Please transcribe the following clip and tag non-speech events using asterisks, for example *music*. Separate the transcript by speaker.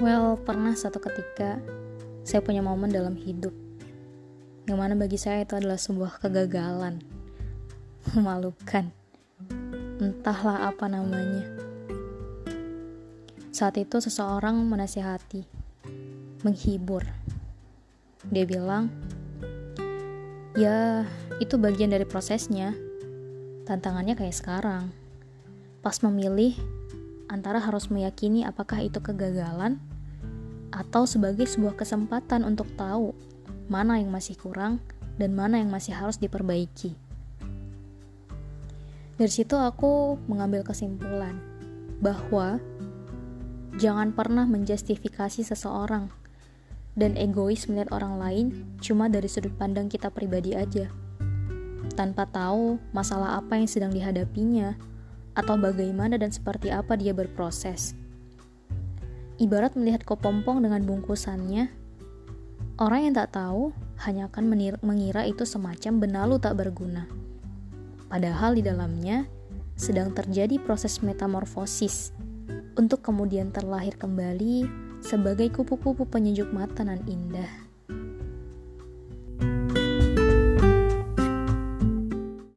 Speaker 1: pernah satu ketika saya punya momen dalam hidup yang mana bagi saya itu adalah sebuah kegagalan *laughs* memalukan. Entahlah apa namanya. Saat itu seseorang menasihati menghibur. Dia bilang ya itu bagian dari prosesnya. Tantangannya kayak sekarang. Pas memilih antara harus meyakini apakah itu kegagalan atau sebagai sebuah kesempatan untuk tahu mana yang masih kurang dan mana yang masih harus diperbaiki. Dari situ aku mengambil kesimpulan bahwa jangan pernah menjustifikasi seseorang dan egois melihat orang lain cuma dari sudut pandang kita pribadi aja. Tanpa tahu masalah apa yang sedang dihadapinya atau bagaimana dan seperti apa dia berproses. Ibarat melihat kepompong dengan bungkusannya, orang yang tak tahu hanya akan mengira itu semacam benalu tak berguna. Padahal di dalamnya sedang terjadi proses metamorfosis untuk kemudian terlahir kembali sebagai kupu-kupu penyejuk mata nan indah.